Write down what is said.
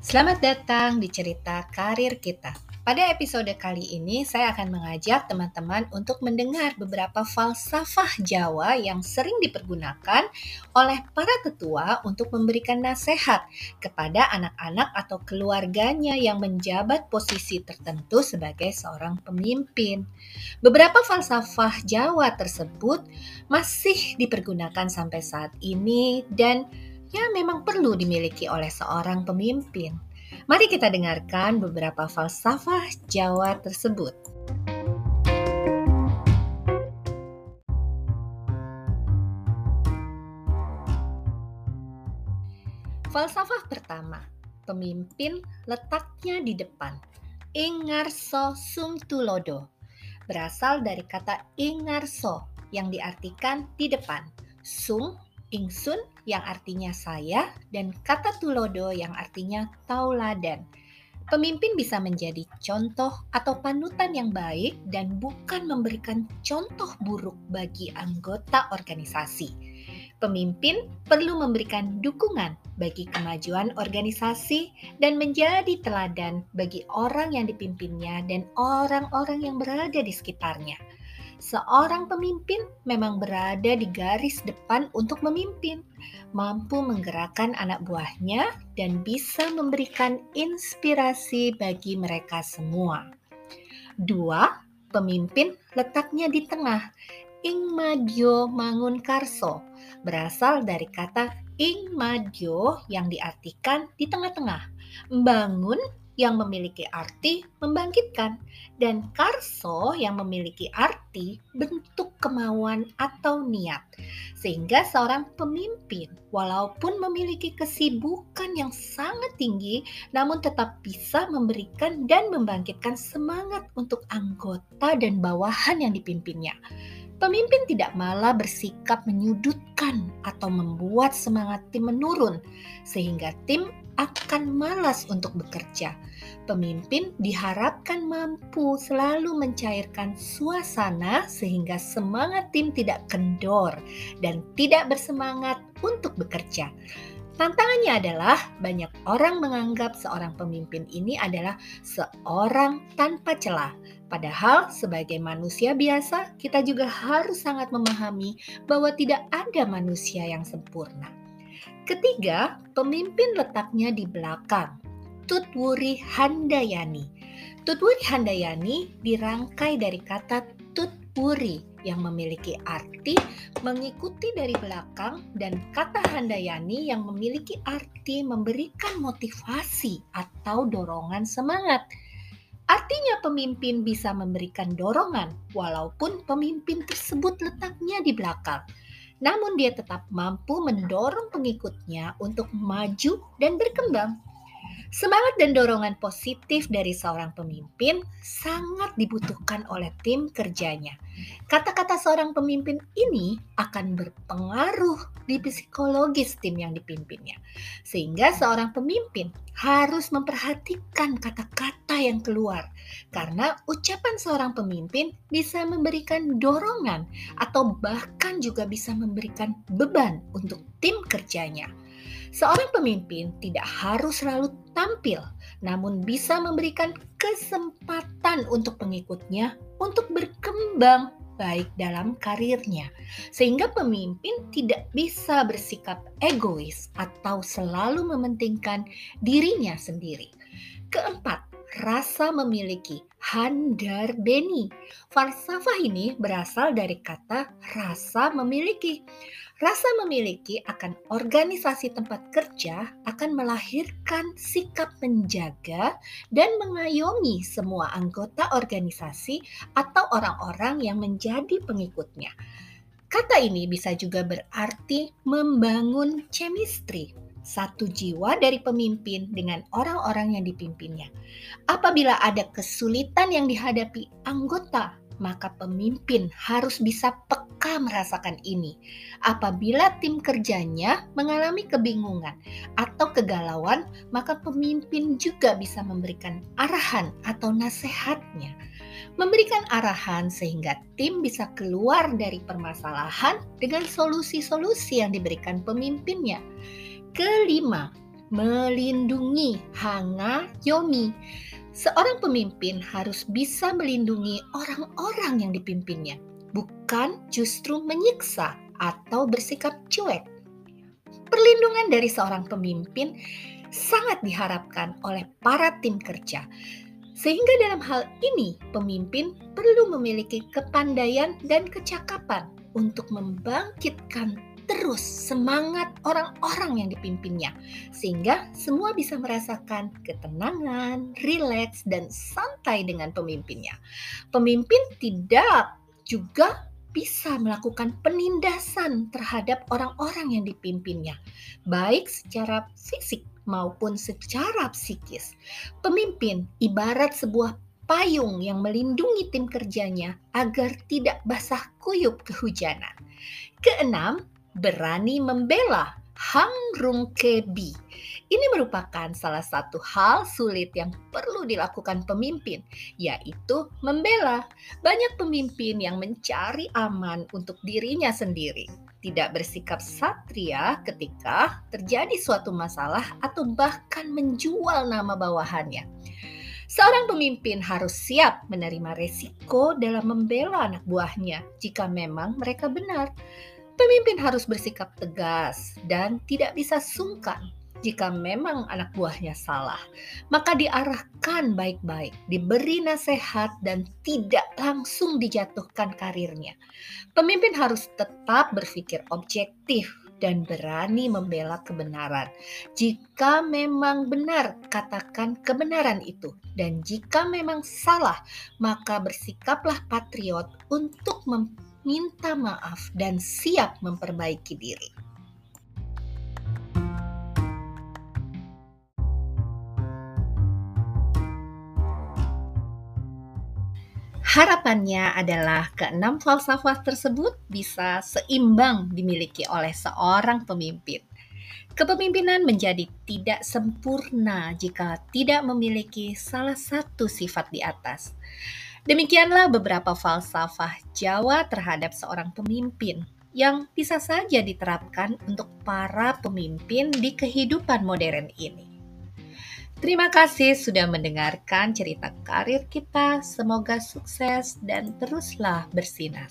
Selamat datang di cerita karir kita. Pada episode kali ini, saya akan mengajak teman-teman untuk mendengar beberapa falsafah Jawa yang sering dipergunakan oleh para tetua untuk memberikan nasihat kepada anak-anak atau keluarganya yang menjabat posisi tertentu sebagai seorang pemimpin. Beberapa falsafah Jawa tersebut masih dipergunakan sampai saat ini dan ya memang perlu dimiliki oleh seorang pemimpin. Mari kita dengarkan beberapa falsafah Jawa tersebut. Falsafah pertama, pemimpin letaknya di depan. Ingarso sumtulodo berasal dari kata ingarso yang diartikan di depan. Sum ingsun yang artinya saya dan kata tulodo yang artinya tauladan. Pemimpin bisa menjadi contoh atau panutan yang baik dan bukan memberikan contoh buruk bagi anggota organisasi. Pemimpin perlu memberikan dukungan bagi kemajuan organisasi dan menjadi teladan bagi orang yang dipimpinnya dan orang-orang yang berada di sekitarnya seorang pemimpin memang berada di garis depan untuk memimpin, mampu menggerakkan anak buahnya, dan bisa memberikan inspirasi bagi mereka semua. Dua, pemimpin letaknya di tengah. Ingmadyo Mangun Karso berasal dari kata Ingmadyo yang diartikan di tengah-tengah. Membangun yang memiliki arti membangkitkan dan karso yang memiliki arti bentuk kemauan atau niat. Sehingga seorang pemimpin walaupun memiliki kesibukan yang sangat tinggi namun tetap bisa memberikan dan membangkitkan semangat untuk anggota dan bawahan yang dipimpinnya. Pemimpin tidak malah bersikap menyudutkan atau membuat semangat tim menurun, sehingga tim akan malas untuk bekerja. Pemimpin diharapkan mampu selalu mencairkan suasana sehingga semangat tim tidak kendor dan tidak bersemangat untuk bekerja. Tantangannya adalah banyak orang menganggap seorang pemimpin ini adalah seorang tanpa celah. Padahal sebagai manusia biasa, kita juga harus sangat memahami bahwa tidak ada manusia yang sempurna. Ketiga, pemimpin letaknya di belakang. Tutwuri Handayani. Tutwuri Handayani dirangkai dari kata tutwuri yang memiliki arti mengikuti dari belakang dan kata handayani yang memiliki arti memberikan motivasi atau dorongan semangat. Artinya pemimpin bisa memberikan dorongan walaupun pemimpin tersebut letaknya di belakang. Namun dia tetap mampu mendorong pengikutnya untuk maju dan berkembang. Semangat dan dorongan positif dari seorang pemimpin sangat dibutuhkan oleh tim kerjanya. Kata-kata seorang pemimpin ini akan berpengaruh di psikologis tim yang dipimpinnya, sehingga seorang pemimpin harus memperhatikan kata-kata yang keluar, karena ucapan seorang pemimpin bisa memberikan dorongan atau bahkan juga bisa memberikan beban untuk tim kerjanya. Seorang pemimpin tidak harus selalu tampil, namun bisa memberikan kesempatan untuk pengikutnya untuk berkembang baik dalam karirnya, sehingga pemimpin tidak bisa bersikap egois atau selalu mementingkan dirinya sendiri. Keempat, rasa memiliki handar beni. Falsafah ini berasal dari kata rasa memiliki. Rasa memiliki akan organisasi tempat kerja akan melahirkan sikap menjaga dan mengayomi semua anggota organisasi atau orang-orang yang menjadi pengikutnya. Kata ini bisa juga berarti membangun chemistry satu jiwa dari pemimpin dengan orang-orang yang dipimpinnya. Apabila ada kesulitan yang dihadapi anggota, maka pemimpin harus bisa peka merasakan ini. Apabila tim kerjanya mengalami kebingungan atau kegalauan, maka pemimpin juga bisa memberikan arahan atau nasihatnya. Memberikan arahan sehingga tim bisa keluar dari permasalahan dengan solusi-solusi yang diberikan pemimpinnya. Kelima, melindungi Hanga Yomi. Seorang pemimpin harus bisa melindungi orang-orang yang dipimpinnya, bukan justru menyiksa atau bersikap cuek. Perlindungan dari seorang pemimpin sangat diharapkan oleh para tim kerja. Sehingga dalam hal ini pemimpin perlu memiliki kepandaian dan kecakapan untuk membangkitkan terus semangat orang-orang yang dipimpinnya, sehingga semua bisa merasakan ketenangan, rileks, dan santai dengan pemimpinnya. Pemimpin tidak juga bisa melakukan penindasan terhadap orang-orang yang dipimpinnya, baik secara fisik maupun secara psikis. Pemimpin ibarat sebuah payung yang melindungi tim kerjanya agar tidak basah kuyup kehujanan. Keenam, berani membela Hang Rung Kebi. Ini merupakan salah satu hal sulit yang perlu dilakukan pemimpin, yaitu membela. Banyak pemimpin yang mencari aman untuk dirinya sendiri, tidak bersikap satria ketika terjadi suatu masalah atau bahkan menjual nama bawahannya. Seorang pemimpin harus siap menerima resiko dalam membela anak buahnya jika memang mereka benar. Pemimpin harus bersikap tegas dan tidak bisa sungkan jika memang anak buahnya salah, maka diarahkan baik-baik, diberi nasihat, dan tidak langsung dijatuhkan karirnya. Pemimpin harus tetap berpikir objektif dan berani membela kebenaran. Jika memang benar, katakan kebenaran itu, dan jika memang salah, maka bersikaplah patriot untuk mem minta maaf, dan siap memperbaiki diri. Harapannya adalah keenam falsafah tersebut bisa seimbang dimiliki oleh seorang pemimpin. Kepemimpinan menjadi tidak sempurna jika tidak memiliki salah satu sifat di atas. Demikianlah beberapa falsafah Jawa terhadap seorang pemimpin yang bisa saja diterapkan untuk para pemimpin di kehidupan modern ini. Terima kasih sudah mendengarkan cerita karir kita. Semoga sukses dan teruslah bersinar.